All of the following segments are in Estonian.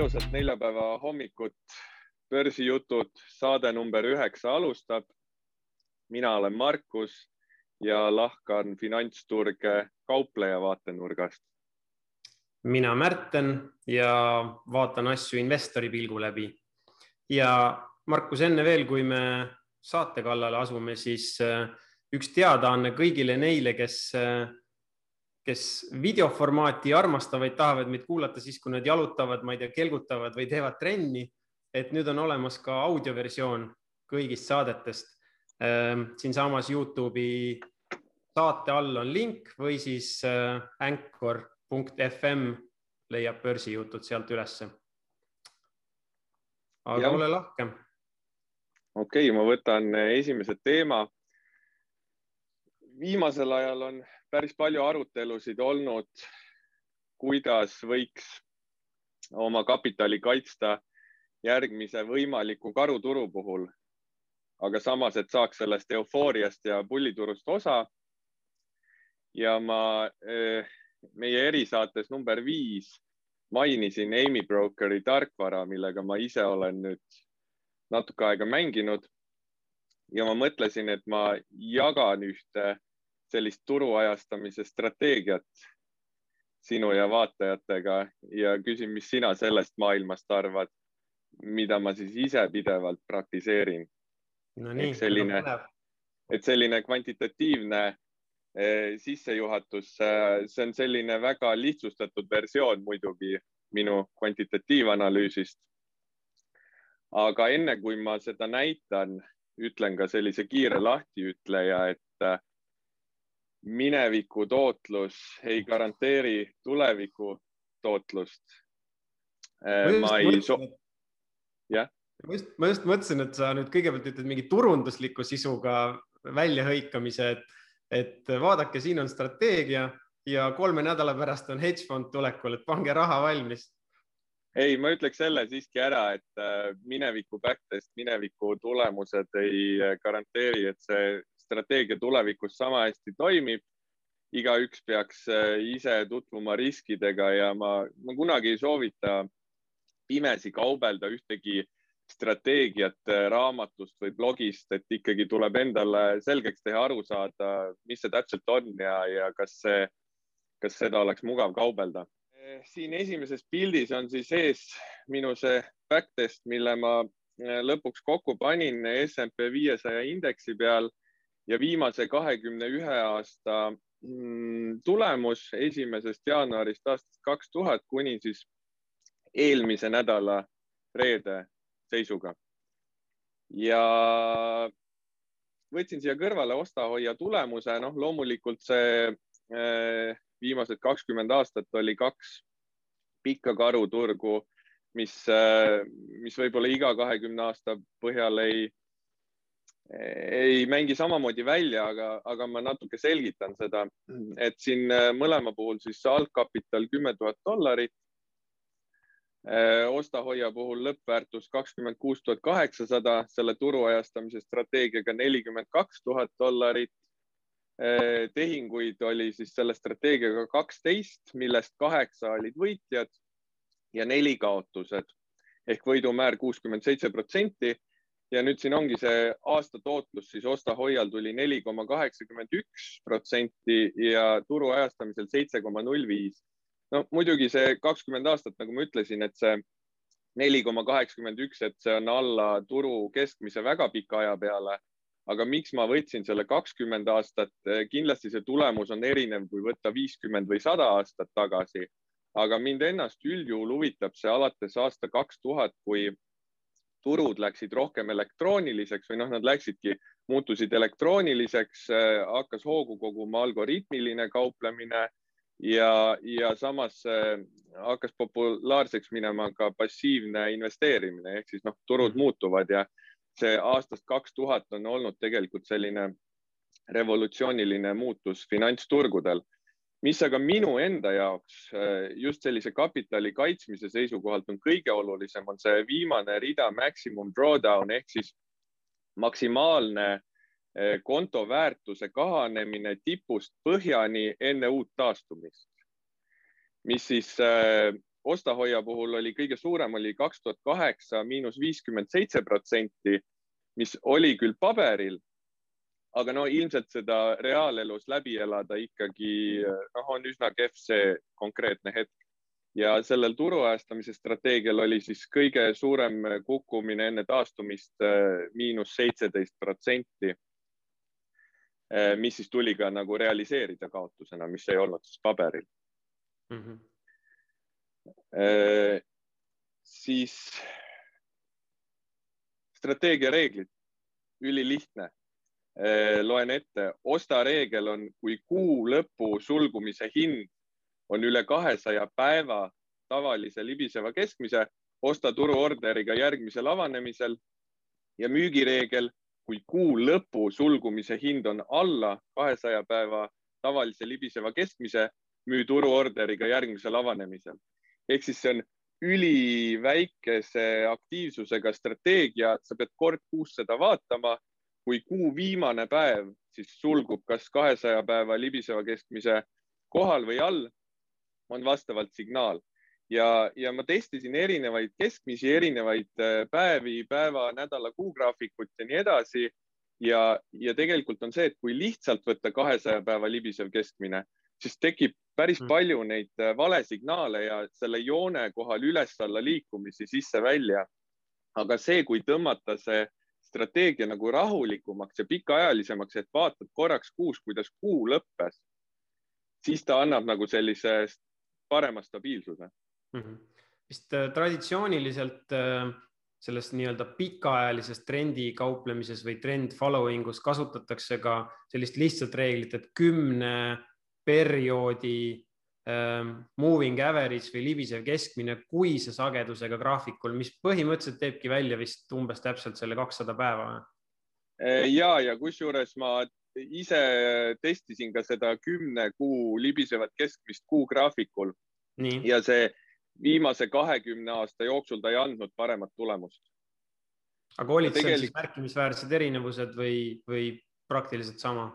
ilusat neljapäeva hommikut. börsijutud, saade number üheksa alustab. mina olen Markus ja lahkan finantsturge kaupleja vaatenurgast. mina Märten ja vaatan asju investori pilgu läbi. ja Markus, enne veel, kui me saate kallale asume, siis äh, üks teadaanne kõigile neile, kes äh, kes videoformaati armastavad, tahavad meid kuulata siis, kui nad jalutavad, ma ei tea, kelgutavad või teevad trenni. et nüüd on olemas ka audioversioon kõigist saadetest. Ehm, siinsamas Youtube'i saate all on link või siis äh, anchor.fm leiab börsijutud sealt ülesse. aga ja. ole lahke. okei okay,, ma võtan esimese teema. viimasel ajal on päris palju arutelusid olnud, kuidas võiks oma kapitali kaitsta järgmise võimaliku karuturu puhul. aga samas, et saaks sellest eufooriast ja pulliturust osa. ja ma eh, meie erisaates number viis mainisin Amy Brokeri tarkvara, millega ma ise olen nüüd natuke aega mänginud. ja ma mõtlesin, et ma jagan ühte sellist turuajastamise strateegiat sinu ja vaatajatega ja küsin, mis sina sellest maailmast arvad, mida ma siis ise pidevalt praktiseerin no. nii, selline, et selline kvantitatiivne eh, sissejuhatus, see on selline väga lihtsustatud versioon muidugi minu kvantitatiivanalüüsist. aga enne kui ma seda näitan, ütlen ka sellise kiire lahtiütleja, et mineviku tootlus ei garanteeri tuleviku tootlust. Äh, ma ei so-, jah. ma just, ma just mõtlesin, et sa nüüd kõigepealt ütled mingi turundusliku sisuga väljahõikamise, et, et vaadake, siin on strateegia ja kolme nädala pärast on hedge fond tulekul, et pange raha valmis ei, ma ütleks selle siiski ära, et äh, mineviku backtest, mineviku tulemused ei äh, garanteeri, et see strateegia tulevikus sama hästi toimib. igaüks peaks äh, ise tutvuma riskidega ja ma, ma kunagi ei soovita pimesi kaubelda ühtegi strateegiat äh, raamatust või blogist, et ikkagi tuleb endale selgeks teha, aru saada, mis see täpselt on ja, ja kas see, kas seda oleks mugav kaubelda. Äh, siin esimeses pildis on siis ees minu see backtest, mille ma lõpuks kokku panin SMP viiesaja indeksi peal ja viimase kahekümne ühe aasta mm, tulemus esimesest jaanuarist aastast kaks tuhat kuni siis eelmise nädala reede seisuga. ja võtsin siia kõrvale osta-hoia tulemuse, noh, loomulikult see eh, viimased kakskümmend aastat oli kaks pikka karuturgu, mis, eh, mis võib-olla iga kahekümne aasta põhjal ei ei mängi samamoodi välja, aga, aga ma natuke selgitan seda, et siin äh, mõlema puhul siis algkapital kümme tuhat dollarit. Äh, osta-hoia puhul lõppväärtus kakskümmend kuus tuhat kaheksasada, selle turuajastamise strateegiaga nelikümmend kaks tuhat dollarit. Äh, tehinguid oli siis selle strateegiaga kaksteist, millest kaheksa olid võitjad ja neli kaotused ehk võidumäär kuuskümmend seitse protsenti ja nüüd siin ongi see aasta tootlus siis osta-hoial tuli neli koma kaheksakümmend üks protsenti ja turu ajastamisel seitse koma null viis. no muidugi see kakskümmend aastat, nagu ma ütlesin, et see neli koma kaheksakümmend üks, et see on alla turu keskmise väga pika aja peale. aga miks ma võtsin selle kakskümmend aastat, kindlasti see tulemus on erinev, kui võtta viiskümmend või sada aastat tagasi. aga mind ennast üldjuhul huvitab see alates aasta kaks tuhat, kui turud läksid rohkem elektrooniliseks või noh, nad läksidki, muutusid elektrooniliseks, äh, hakkas hoogu koguma algoritmiline kauplemine ja, ja samas äh, hakkas populaarseks minema ka passiivne investeerimine ehk siis noh, turud mhm. muutuvad ja see aastast kaks tuhat on olnud tegelikult selline revolutsiooniline muutus finantsturgudel mis aga minu enda jaoks äh, just sellise kapitali kaitsmise seisukohalt on kõige olulisem, on see viimane rida maximum drawdown ehk siis maksimaalne äh, konto väärtuse kahanemine tipust põhjani enne uut taastumist. mis siis äh, osta-hoia puhul oli kõige suurem oli kaks tuhat kaheksa miinus viiskümmend seitse protsenti, mis oli küll paberil, aga no ilmselt seda reaalelus läbi elada ikkagi noh, on üsna kehv see konkreetne hetk. ja sellel turuajastamise strateegial oli siis kõige suurem kukkumine enne taastumist miinus seitseteist protsenti Eh, mis siis tuli ka nagu realiseerida kaotusena, mis ei olnud siis paberil mm. -hmm. siis strateegia reeglid, ülilihtne. Eh, loen ette, osta reegel on, kui kuu lõpu sulgumise hind on üle kahesaja päeva tavalise libiseva keskmise, osta turuorderiga järgmisel avanemisel ja müügireegel kui kuu lõpu sulgumise hind on alla kahesaja päeva tavalise libiseva keskmise, müü turuorderiga järgmisel avanemisel. ehk siis see on üliväikese aktiivsusega strateegia, sa pead kord kuus seda vaatama. Kui kuu viimane päev siis sulgub kas kahesaja päeva libiseva keskmise kohal või all, on vastavalt signaal ja, ja ma testisin erinevaid keskmisi, erinevaid äh, päevi, päeva, nädala, kuugraafikut ja nii edasi. ja, ja tegelikult on see, et kui lihtsalt võtta kahesaja päeva libisev keskmine, siis tekib päris mm. palju neid äh, valesignaale ja selle joone kohal üles-alla liikumisi sisse-välja. aga see, kui tõmmata see strateegia nagu rahulikumaks ja pikaajalisemaks, et vaatad korraks kuus, kuidas kuu lõppes, siis ta annab nagu sellise parema stabiilsuse mm. -hmm. vist äh, traditsiooniliselt äh, selles nii-öelda pikaajalises trendi kauplemises või trend following us kasutatakse ka sellist lihtsat reeglit, et kümne perioodi moving average või libisev keskmine kuise sagedusega graafikul, mis põhimõtteliselt teebki välja vist umbes täpselt selle kakssada päeva. Äh, ja, ja kusjuures ma ise testisin ka seda kümne kuu libisevat keskmist kuu graafikul Nii. ja see viimase kahekümne aasta jooksul ta ei andnud paremat tulemust. aga olid seal tegelikult... siis märkimisväärsed erinevused või, või praktiliselt sama?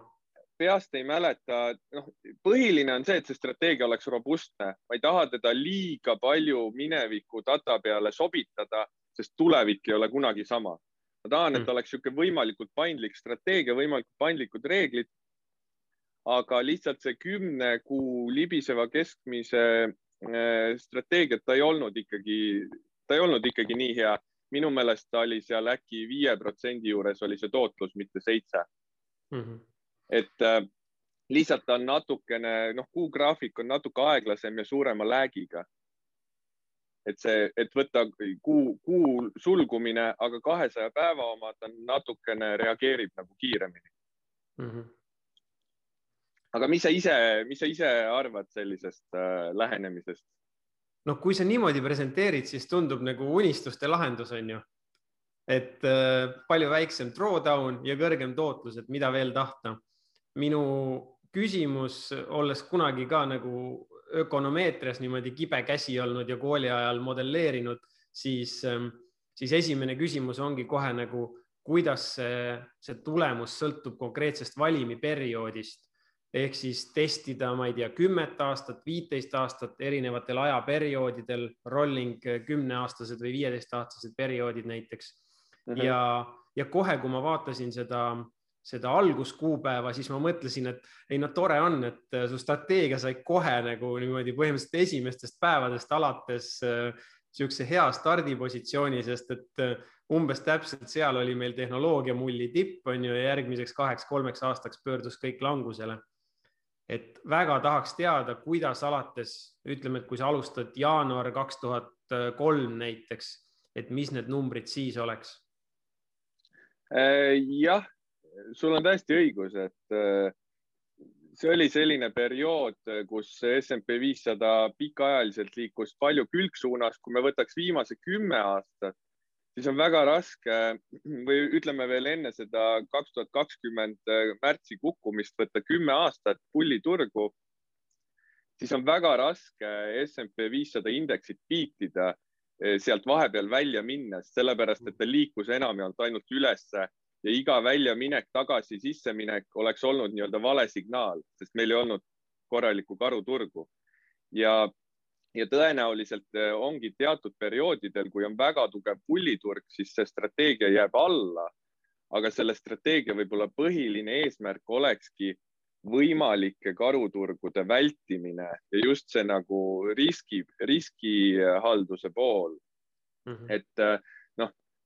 Peast ei mäleta, noh, põhiline on see, et see strateegia oleks robustne, ma ei taha teda liiga palju mineviku data peale sobitada, sest tulevik ei ole kunagi sama. ma tahan, et mm. oleks niisugune võimalikult paindlik strateegia, võimalikult paindlikud reeglid. aga lihtsalt see kümne kuu libiseva keskmise Äh, strateegiat ta ei olnud ikkagi, ta ei olnud ikkagi nii hea. minu meelest ta oli seal äkki viie protsendi juures oli see tootlus, mitte seitse mm. -hmm. Et äh, lihtsalt on natukene, noh, kuugraafik on natuke aeglasem ja suurema läägiga. et see, et võtta kuu, kuu sulgumine, aga kahesaja päeva oma, ta natukene reageerib nagu kiiremini mm. -hmm aga mis sa ise, mis sa ise arvad sellisest äh, lähenemisest? noh, kui sa niimoodi presenteerid, siis tundub nagu unistuste lahendus on ju. et äh, palju väiksem drawdown ja kõrgem tootlus, et mida veel tahta. Minu küsimus, olles kunagi ka nagu ökonomeetrias niimoodi kibe käsi olnud ja kooli ajal modelleerinud, siis, ähm, siis esimene küsimus ongi kohe nagu, kuidas see, see tulemus sõltub konkreetsest valimiperioodist ehk siis testida, ma ei tea, kümmet aastat, viiteist aastat erinevatel ajaperioodidel, rolling kümneaastased või viieteistaastased perioodid näiteks mm. -hmm. ja, ja kohe, kui ma vaatasin seda, seda alguskuupäeva, siis ma mõtlesin, et ei no tore on, et su strateegia sai kohe nagu niimoodi põhimõtteliselt esimestest päevadest alates niisuguse äh, hea stardipositsiooni, sest et äh, umbes täpselt seal oli meil tehnoloogia mulli tipp on ju ja järgmiseks kaheks-kolmeks aastaks pöördus kõik langusele et väga tahaks teada, kuidas alates, ütleme, et kui sa alustad jaanuar kaks tuhat kolm näiteks, et mis need numbrid siis oleks? Äh, jah, sul on täiesti õigus, et äh, see oli selline periood, kus SMP viissada pikaajaliselt liikus palju külgsuunas, kui me võtaks viimase kümme aastat, siis on väga raske või ütleme veel enne seda kaks tuhat kakskümmend äh, märtsi kukkumist võtta kümme aastat pulliturgu, siis on väga raske SMP viissada indeksit piitida äh, sealt vahepeal välja minnes, sellepärast et ta liikus enamjaolt ainult ülesse ja iga väljaminek, tagasi sisseminek oleks olnud nii-öelda vale signaal, sest meil ei olnud korralikku karuturgu. ja ja tõenäoliselt äh, ongi teatud perioodidel, kui on väga tugev pulliturg, siis see strateegia jääb alla. aga selle strateegia võib-olla põhiline eesmärk olekski võimalike karuturgude vältimine ja just see nagu riski, riskihalduse pool mm. -hmm. et noh,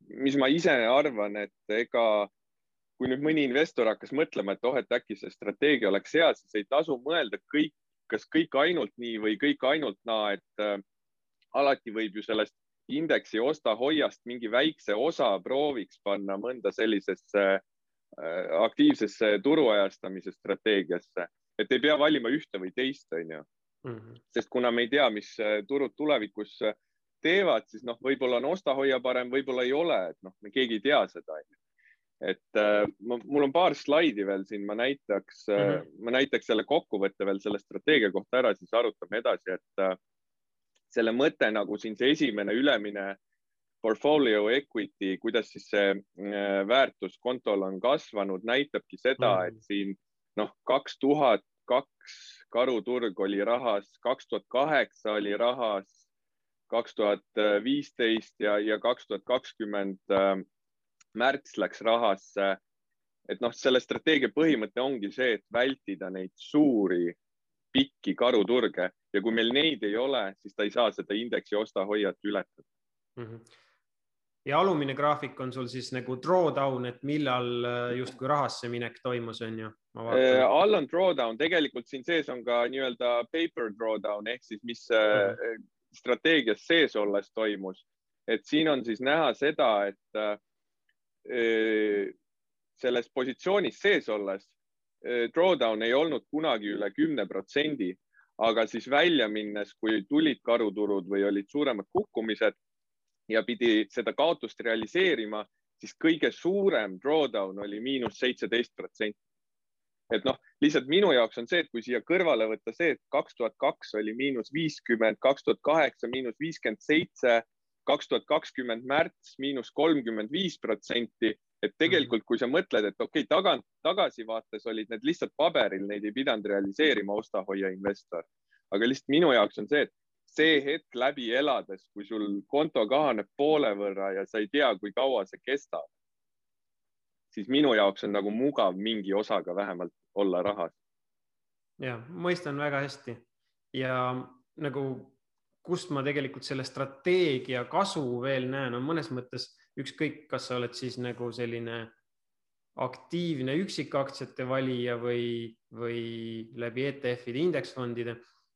mis ma ise arvan, et ega kui nüüd mõni investor hakkas mõtlema, et oh, et äkki see strateegia oleks hea, siis ei tasu mõelda kõik kas kõik ainult nii või kõik ainult naa, et äh, alati võib ju sellest indeksi osta-hoiast mingi väikse osa prooviks panna mõnda sellisesse äh, aktiivsesse turuajastamise strateegiasse, et ei pea valima ühte või teist, onju. -hmm. sest kuna me ei tea, mis äh, turud tulevikus äh, teevad, siis noh, võib-olla on osta-hoia parem, võib-olla ei ole, et noh, me keegi ei tea seda, et äh, mul on paar slaidi veel siin, ma näitaks mm, -hmm. ma näitaks selle kokkuvõtte veel selle strateegia kohta ära, siis arutame edasi, et äh, selle mõte nagu siin see esimene ülemine portfolio equity, kuidas siis see väärtus kontol on kasvanud, näitabki seda -hmm. et siin noh, kaks tuhat kaks karuturg oli rahas, kaks tuhat kaheksa oli rahas, kaks tuhat viisteist ja, ja kaks tuhat kakskümmend märts läks rahasse. et noh, selle strateegia põhimõte ongi see, et vältida neid suuri pikki karuturge ja kui meil neid ei ole, siis ta ei saa seda indeksi osta-hoiat ületada mm. -hmm ja alumine graafik on sul siis nagu drawdown, et millal äh, justkui rahasse minek toimus, on ju? Äh, all on drawdown, tegelikult siin sees on ka nii-öelda paper drawdown ehk siis, mis mm -hmm. Strateegias sees olles toimus. et siin on siis näha seda, et selles positsioonis sees olles drawdown ei olnud kunagi üle kümne protsendi, aga siis välja minnes, kui tulid karuturud või olid suuremad kukkumised ja pidi seda kaotust realiseerima, siis kõige suurem drawdown oli miinus seitseteist protsenti. Et noh, lihtsalt minu jaoks on see, et kui siia kõrvale võtta see, et kaks tuhat kaks oli miinus viiskümmend, kaks tuhat kaheksa miinus viiskümmend seitse kaks tuhat kakskümmend märts miinus kolmkümmend viis protsenti. et tegelikult, kui sa mõtled, et okei okay,, tagant, tagasivaates olid need lihtsalt paberil, neid ei pidanud realiseerima osta-hoia investor. aga lihtsalt minu jaoks on see, et see hetk läbi elades, kui sul konto kahaneb poole võrra ja sa ei tea, kui kaua see kestab, siis minu jaoks on nagu mugav mingi osaga vähemalt olla rahas. ja mõistan väga hästi ja nagu kust ma tegelikult selle strateegia kasu veel näen, on mõnes mõttes ükskõik, kas sa oled siis nagu selline aktiivne üksikaktsiate valija või, või läbi ETF-ide indeksfondide,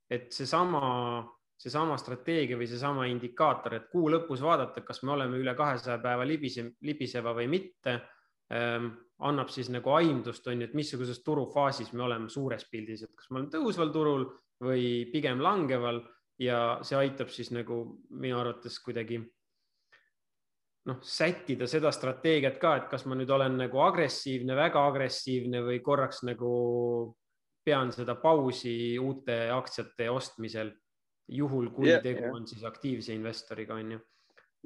et seesama, seesama strateegia või seesama indikaator, et kuu lõpus vaadata, kas me oleme üle kahesaja päeva libise, libiseva või mitte ähm,, annab siis nagu aimdust, on ju, et missuguses turufaasis me oleme suures pildis, et kas me oleme tõusval turul või pigem langeval ja see aitab siis nagu minu arvates kuidagi noh, sättida seda strateegiat ka, et kas ma nüüd olen nagu agressiivne, väga agressiivne või korraks nagu pean seda pausi uute aktsiate ostmisel, juhul kui yeah, tegu yeah. on siis aktiivse investoriga, on ju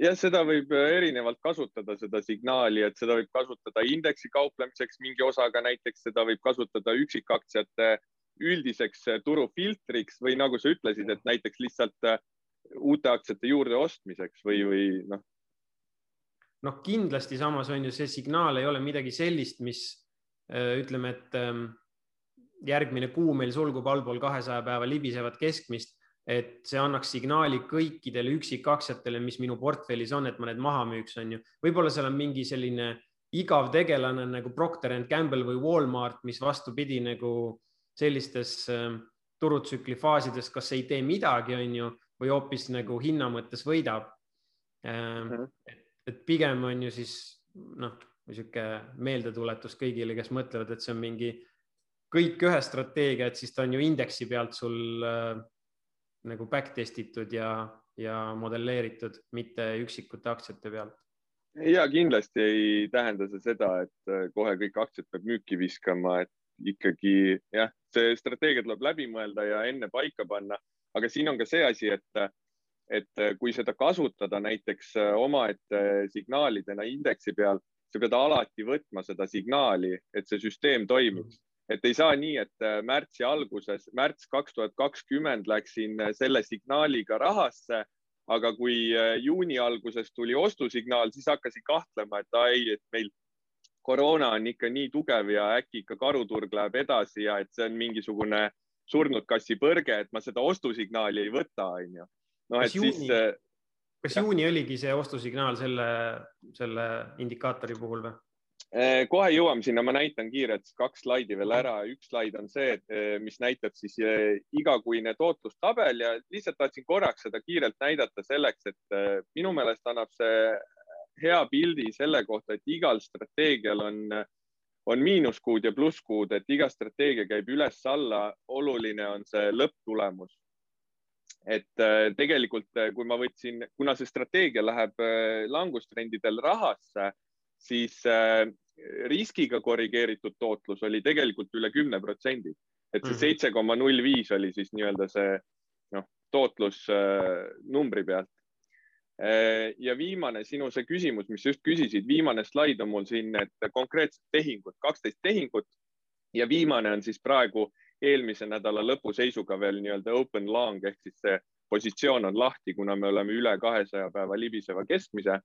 jah, seda võib erinevalt kasutada, seda signaali, et seda võib kasutada indeksi kauplemiseks mingi osaga, näiteks seda võib kasutada üksikaktsiate üldiseks äh, turufiltriks või nagu sa ütlesid, et näiteks lihtsalt äh, uute aktsiate juurdeostmiseks või, või noh. noh, kindlasti samas on ju see signaal ei ole midagi sellist, mis äh, ütleme, et ähm, järgmine kuu meil sulgub allpool kahesaja päeva libisevat keskmist, et see annaks signaali kõikidele üksikaktsiatele, mis minu portfellis on, et ma need maha müüks, on ju. võib-olla seal on mingi selline igav tegelane nagu Procter and Gamble või Walmart, mis vastupidi nagu sellistes ähm, turutsükli faasides, kas ei tee midagi, on ju, või hoopis nagu hinna mõttes võidab. Ähm, mhm. et pigem on ju siis noh, niisugune meeldetuletus kõigile, kes mõtlevad, et see on mingi kõik ühe strateegia, et siis ta on ju indeksi pealt sul äh, nagu back test itud ja, ja modelleeritud, mitte üksikute aktsiate pealt ja kindlasti ei tähenda see seda, et äh, kohe kõik aktsiad peab müüki viskama, et ikkagi jah, see strateegia tuleb läbi mõelda ja enne paika panna, aga siin on ka see asi, et, et kui seda kasutada näiteks omaette signaalidena indeksi peal, sa pead alati võtma seda signaali, et see süsteem toimiks. Et ei saa nii, et äh, märtsi alguses, märts kaks tuhat kakskümmend läksin äh, selle signaaliga rahasse, aga kui juuni alguses tuli ostusignaal, siis hakkasin kahtlema, et ai, et meil koroona on ikka nii tugev ja äkki ikka karuturg läheb edasi ja et see on mingisugune surnud kassi põrge, et ma seda ostusignaali ei võta, onju. noh, et juuni, siis. kas ja. juuni oligi see ostusignaal selle, selle indikaatori puhul või? Eh, kohe jõuame sinna, ma näitan kiirelt kaks slaidi veel ära. üks slaid on see, eh, mis näitab siis eh, igakuine tootlustabel ja lihtsalt tahtsin korraks seda kiirelt näidata selleks, et minu meelest annab see hea pildi selle kohta, et igal strateegial on, on miinuskuud ja plusskuud, et iga strateegia käib üles-alla. oluline on see lõpptulemus. et tegelikult, kui ma võtsin, kuna see strateegia läheb langustrendidel rahasse siis äh, riskiga korrigeeritud tootlus oli tegelikult üle kümne protsendi, et see mhm. seitse koma null viis oli siis nii-öelda see noh, tootlus äh, numbri pealt. Äh, ja viimane sinu see küsimus, mis just küsisid, viimane slaid on mul siin, et konkreetsed tehingud, kaksteist tehingut ja viimane on siis praegu eelmise nädala lõpu seisuga veel nii-öelda open long ehk siis see positsioon on lahti, kuna me oleme üle kahesaja päeva libiseva keskmise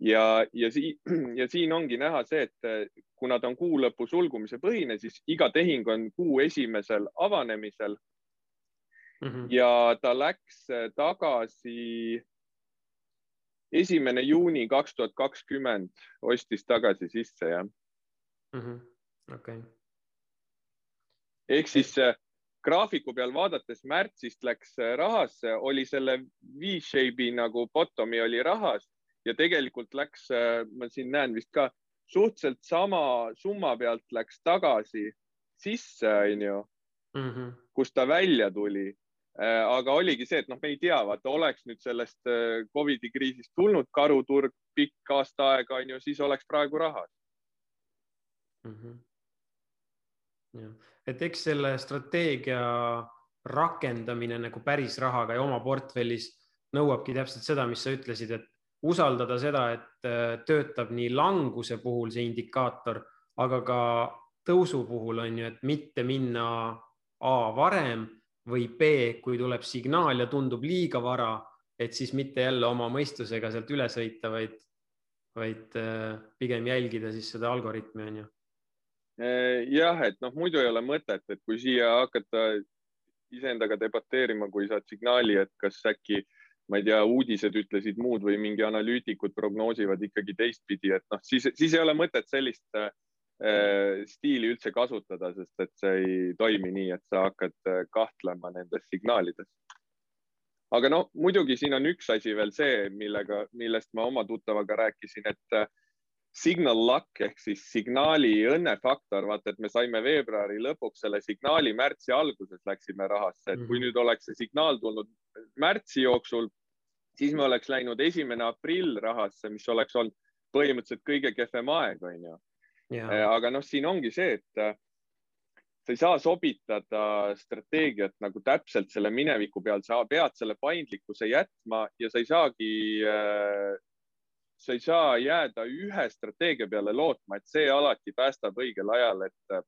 ja, ja siin, ja siin ongi näha see, et kuna ta on kuu lõpu sulgumise põhine, siis iga tehing on kuu esimesel avanemisel mm. -hmm. ja ta läks tagasi esimene juuni kaks tuhat kakskümmend ostis tagasi sisse, jah mm -hmm.. okei okay.. ehk siis graafiku peal vaadates märtsist läks rahasse, oli selle V-shape'i nagu bottom'i oli rahas ja tegelikult läks, äh, ma siin näen vist ka suhteliselt sama summa pealt läks tagasi sisse, onju, mhm. kust ta välja tuli. Äh, aga oligi see, et noh, me ei tea, vaata, oleks nüüd sellest äh, Covidi kriisist tulnud karuturg pikk aasta aega, onju, siis oleks praegu rahas mm. -hmm. Ja. et eks selle strateegia rakendamine nagu päris rahaga ja oma portfellis nõuabki täpselt seda, mis sa ütlesid, et usaldada seda, et äh, töötab nii languse puhul see indikaator, aga ka tõusu puhul on ju, et mitte minna A varem või B, kui tuleb signaal ja tundub liiga vara, et siis mitte jälle oma mõistusega sealt üle sõita, vaid, vaid äh, pigem jälgida siis seda algoritmi on ju. Äh, jah, et noh, muidu ei ole mõtet, et kui siia hakata iseendaga debateerima, kui saad signaali, et kas äkki äh, ma ei tea, uudised ütlesid muud või mingi analüütikud prognoosivad ikkagi teistpidi, et noh, siis, siis ei ole mõtet sellist äh, stiili üldse kasutada, sest et see ei toimi nii, et sa hakkad äh, kahtlema nendes signaalides. aga no muidugi siin on üks asi veel see, millega, millest ma oma tuttavaga rääkisin, et äh, signal luck ehk siis signaali õnnefaktor, vaata, et me saime veebruari lõpuks selle signaali märtsi alguses läksime rahasse, et kui mhm. nüüd oleks see signaal tulnud märtsi jooksul, siis me oleks läinud esimene aprill rahasse, mis oleks olnud põhimõtteliselt kõige kehvem aeg, onju. Äh, aga noh, siin ongi see, et äh, sa ei saa sobitada strateegiat nagu täpselt selle mineviku peal, sa pead selle paindlikkuse jätma ja sa ei saagi äh, sa ei saa jääda ühe strateegia peale lootma, et see alati päästab õigel ajal, et äh,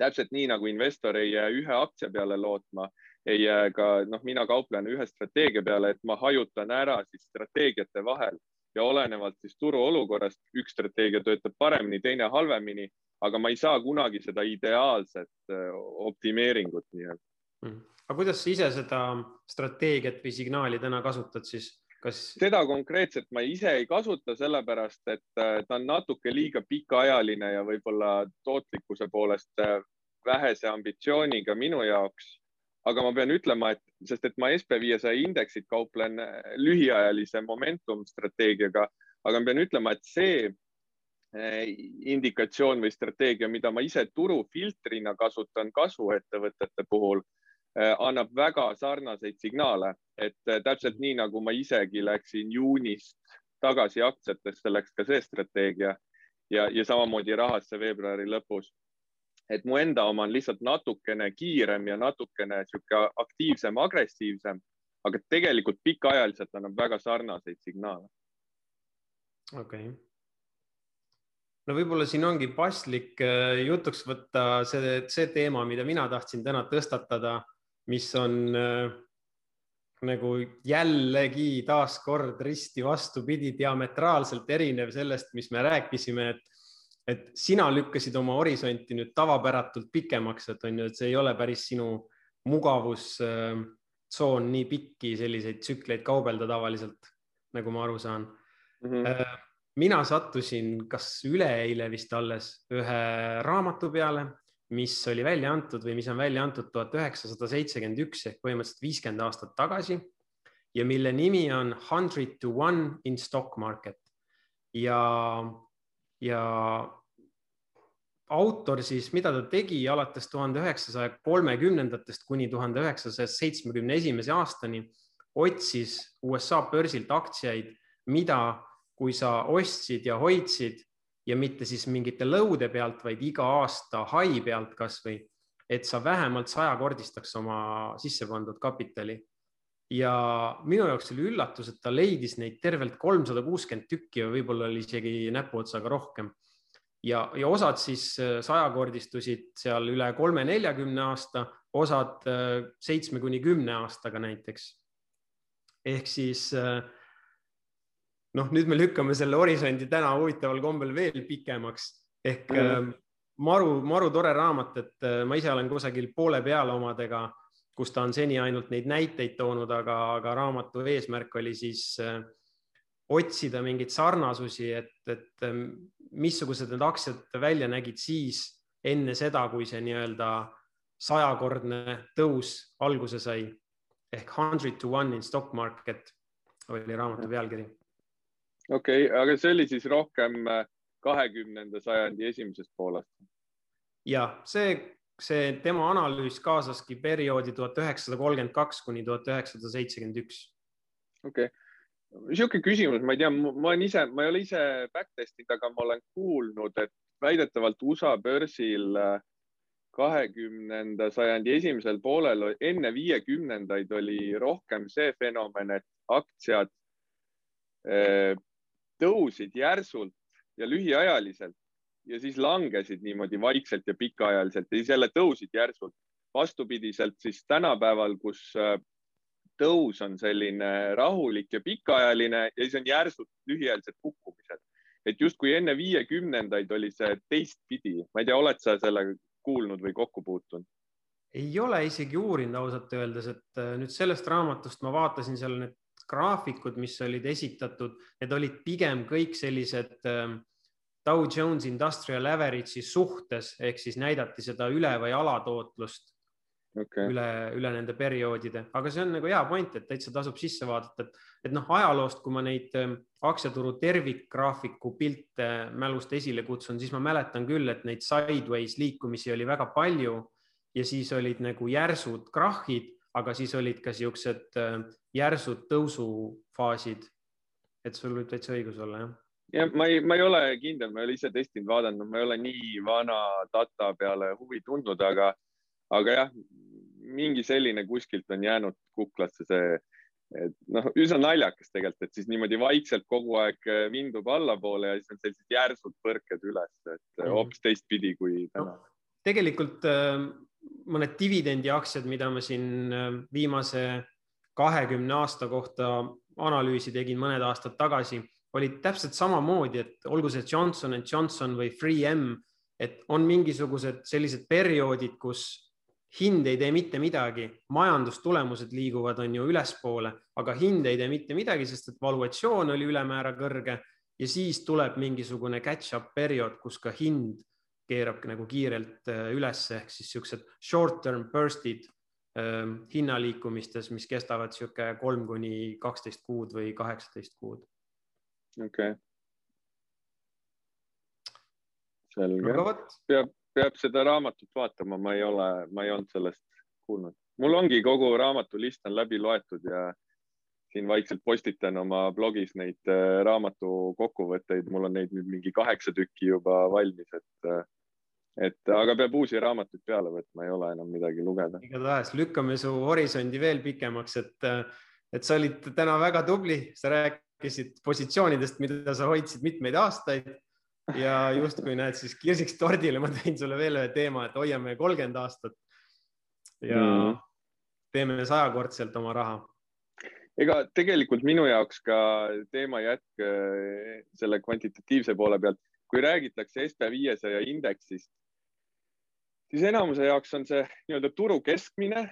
täpselt nii nagu investor ei jää ühe aktsia peale lootma, ei jää ka noh, mina kauplen ühe strateegia peale, et ma hajutan ära siis strateegiate vahel ja olenevalt siis turu olukorrast üks strateegia töötab paremini, teine halvemini, aga ma ei saa kunagi seda ideaalset äh, optimeeringut nii-öelda. Hmm. aga kuidas sa ise seda strateegiat või signaali täna kasutad siis? Kas seda konkreetselt ma ise ei kasuta, sellepärast et äh, ta on natuke liiga pikaajaline ja võib-olla tootlikkuse poolest äh, vähese ambitsiooniga minu jaoks. aga ma pean ütlema, et sest, et ma SB viiesaja indeksit kauplen äh, lühiajalise momentum strateegiaga, aga ma pean ütlema, et see indikatsioon või strateegia, mida ma ise turufiltrina kasutan kasvuettevõtete puhul annab väga sarnaseid signaale, et äh, täpselt nii nagu ma isegi läksin juunist tagasi aktsiatesse, läks ka see strateegia ja, ja samamoodi rahasse veebruari lõpus. et mu enda oma on lihtsalt natukene kiirem ja natukene sihuke aktiivsem, agressiivsem, aga tegelikult pikaajaliselt annab väga sarnaseid signaale. okei okay no võib-olla siin ongi paslik äh, jutuks võtta see, see teema, mida mina tahtsin täna tõstatada, mis on äh, nagu jällegi taaskord risti vastupidi, diametraalselt erinev sellest, mis me rääkisime, et et sina lükkasid oma horisonti nüüd tavapäratult pikemaks, et on ju, et see ei ole päris sinu mugavustsoon äh, nii pikki selliseid tsükleid kaubelda tavaliselt, nagu ma aru saan mm. -hmm. mina sattusin, kas üleeile vist alles ühe raamatu peale, mis oli välja antud või mis on välja antud tuhat üheksasada seitsekümmend üks ehk põhimõtteliselt viiskümmend aastat tagasi ja mille nimi on Hundred to One in Stock Market. Ja, ja autor siis, mida ta tegi alates tuhande üheksasaja kolmekümnendatest kuni tuhande üheksasaja seitsmekümne esimese aastani, otsis USA börsilt aktsiaid, mida, kui sa ostsid ja hoidsid ja mitte siis mingite lõude pealt, vaid iga aasta hai pealt kasvõi, et sa vähemalt sajakordistaks oma sisse pandud kapitali. ja minu jaoks oli üllatus, et ta leidis neid tervelt kolmsada kuuskümmend tükki ja võib-olla oli isegi näpuotsaga rohkem ja, ja osad siis äh, sajakordistusid seal üle kolme-neljakümne aasta, osad äh, seitsme kuni kümne aastaga näiteks. ehk siis äh, noh, nüüd me lükkame selle horisondi täna huvitaval kombel veel pikemaks. Ehk mm. maru, maru tore raamat, et äh, ma ise olen kusagil poole peal omadega, kus ta on seni ainult neid näiteid toonud, aga, aga raamatu eesmärk oli siis äh, otsida mingeid sarnasusi, et, et ähm, missugused need aktsiad välja nägid siis enne seda, kui see nii-öelda sajakordne tõus alguse sai. Ehk hundred to one in stock market oli raamatu pealkiri okei okay,, aga see oli siis rohkem äh, kahekümnenda sajandi esimesest poolest? ja see, see tema analüüs kaasaski perioodi tuhat üheksasada kolmkümmend kaks kuni tuhat üheksasada seitsekümmend üks. okei okay., niisugune küsimus, ma ei tea, ma olen ise, ma ei ole ise back test inud, aga ma olen kuulnud, et väidetavalt USA börsil äh, kahekümnenda sajandi esimesel poolel enne viiekümnendaid oli rohkem see fenomen, et aktsiad äh, tõusid järsult ja lühiajaliselt ja siis langesid niimoodi vaikselt ja pikaajaliselt ja siis jälle tõusid järsult. vastupidiselt siis tänapäeval, kus äh, tõus on selline rahulik ja pikaajaline ja siis on järsud lühiajalised kukkumised. et justkui enne viiekümnendaid oli see teistpidi, ma ei tea, oled sa sellega kuulnud või kokku puutunud? ei ole isegi uurinud ausalt öeldes, et äh, nüüd sellest raamatust ma vaatasin seal need graafikud, mis olid esitatud, need olid pigem kõik sellised ähm, Dow Jones Industrial Average'i suhtes ehk siis näidati seda üle või alatootlust okay. üle, üle nende perioodide, aga see on nagu hea point, et täitsa tasub sisse vaadata, et, et noh, ajaloost, kui ma neid ähm, aktsiaturu tervikgraafiku pilte mälust esile kutsun, siis ma mäletan küll, et neid sideways liikumisi oli väga palju ja siis olid nagu järsud krahhid aga siis olid ka siuksed äh, järsud tõusufaasid. et sul võib täitsa õigus olla, jah ja ma ei, ma ei ole kindel, ma ei ole ise testinud, vaadanud, ma ei ole nii vana data peale huvi tundnud, aga, aga jah, mingi selline kuskilt on jäänud kuklasse see, et noh, üsna naljakas tegelikult, et siis niimoodi vaikselt kogu aeg vindub allapoole ja siis on sellised järsud põrked üles, et mhm. hoopis teistpidi kui täna no,. tegelikult äh, mõned dividendiaktsiad, mida ma siin äh, viimase kahekümne aasta kohta analüüsi tegin mõned aastad tagasi, olid täpselt samamoodi, et olgu see Johnson and Johnson või 3M, et on mingisugused sellised perioodid, kus hind ei tee mitte midagi, majandustulemused liiguvad, on ju ülespoole, aga hind ei tee mitte midagi, sest et valuatsioon oli ülemäära kõrge ja siis tuleb mingisugune catch-up periood, kus ka hind keerab nagu kiirelt äh, üles ehk siis siuksed short term burst'id hinnaliikumistes, mis kestavad sihuke kolm kuni kaksteist kuud või kaheksateist kuud. okei okay.. selge peab, peab seda raamatut vaatama, ma ei ole, ma ei olnud sellest kuulnud. mul ongi kogu raamatulist on läbi loetud ja siin vaikselt postitan oma blogis neid äh, raamatu kokkuvõtteid, mul on neid nüüd mingi kaheksa tükki juba valmis, et äh, et aga peab uusi raamatuid peale võtma, ei ole enam midagi lugeda. igatahes lükkame su horisondi veel pikemaks, et, et sa olid täna väga tubli, sa rääkisid positsioonidest, mida sa hoidsid mitmeid aastaid ja justkui näed siis kirsiks tordile, ma tõin sulle veel ühe teema, et hoiame kolmkümmend aastat ja mm. teeme sajakordselt oma raha. ega tegelikult minu jaoks ka teema jätk äh, selle kvantitatiivse poole pealt, kui räägitakse SB viiesaja indeksist, siis enamuse jaoks on see nii-öelda turu keskmine,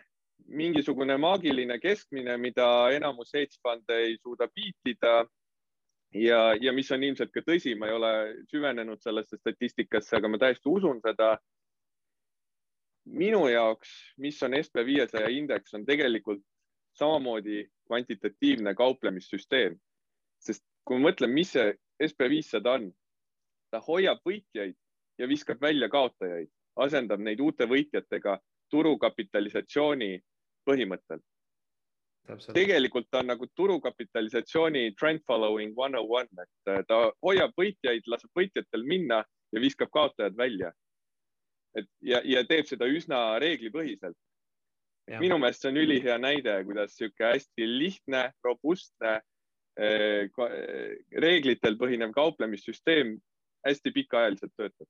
mingisugune maagiline keskmine, mida enamus hedge fund'e ei suuda biitida ja, ja mis on ilmselt ka tõsi, ma ei ole süvenenud sellesse statistikasse, aga ma täiesti usun seda. minu jaoks, mis on SB viiesaja indeks, on tegelikult samamoodi kvantitatiivne kauplemissüsteem, sest kui ma mõtlen, mis see SB viissada on, ta hoiab võitjaid ja viskab välja kaotajaid, asendab neid uute võitjatega turukapitalisatsiooni põhimõttel tegelikult ta on nagu turukapitalisatsiooni trend following one on one, et äh, ta hoiab võitjaid, laseb võitjatel minna ja viskab kaotajad välja. et ja, ja teeb seda üsna reeglipõhiselt. minu meelest see on ülihea näide, kuidas sihuke hästi lihtne, robustne äh, äh, reeglitel põhinev kauplemissüsteem hästi pikaajaliselt töötab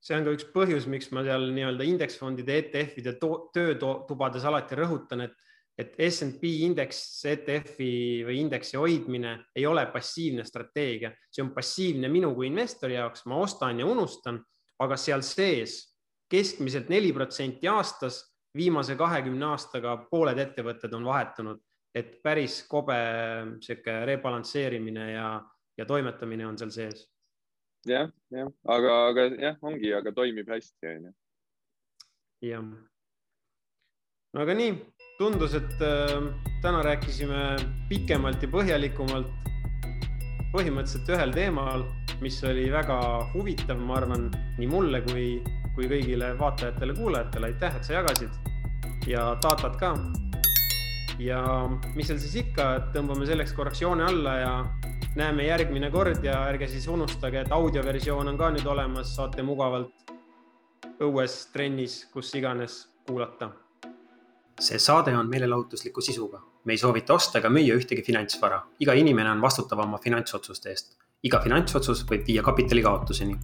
see on ka üks põhjus, miks ma seal nii-öelda indeksfondide ETF-ide töötubades alati rõhutan, et et SNP indeks ETF-i või indeksi hoidmine ei ole passiivne strateegia, see on passiivne minu kui investori jaoks, ma ostan ja unustan, aga seal sees keskmiselt neli protsenti aastas, viimase kahekümne aastaga pooled ettevõtted on vahetunud, et päris kobe sihuke rebalansseerimine ja, ja toimetamine on seal sees. Jah, jah, aga, aga jah, ongi, aga toimib hästi, onju. jah. no aga nii tundus, et äh, täna rääkisime pikemalt ja põhjalikumalt põhimõtteliselt ühel teemal, mis oli väga huvitav, ma arvan, nii mulle kui, kui kõigile vaatajatele-kuulajatele. aitäh, et sa jagasid ja datat ka. ja mis seal siis ikka, tõmbame selleks korraks joone alla ja näeme järgmine kord ja ärge siis unustage, et audioversioon on ka nüüd olemas, saate mugavalt õues, trennis, kus iganes kuulata see saade on meelelahutusliku sisuga. me ei soovita osta ega müüa ühtegi finantsvara. iga inimene on vastutav oma finantsotsuste eest. iga finantsotsus võib viia kapitali kaotuseni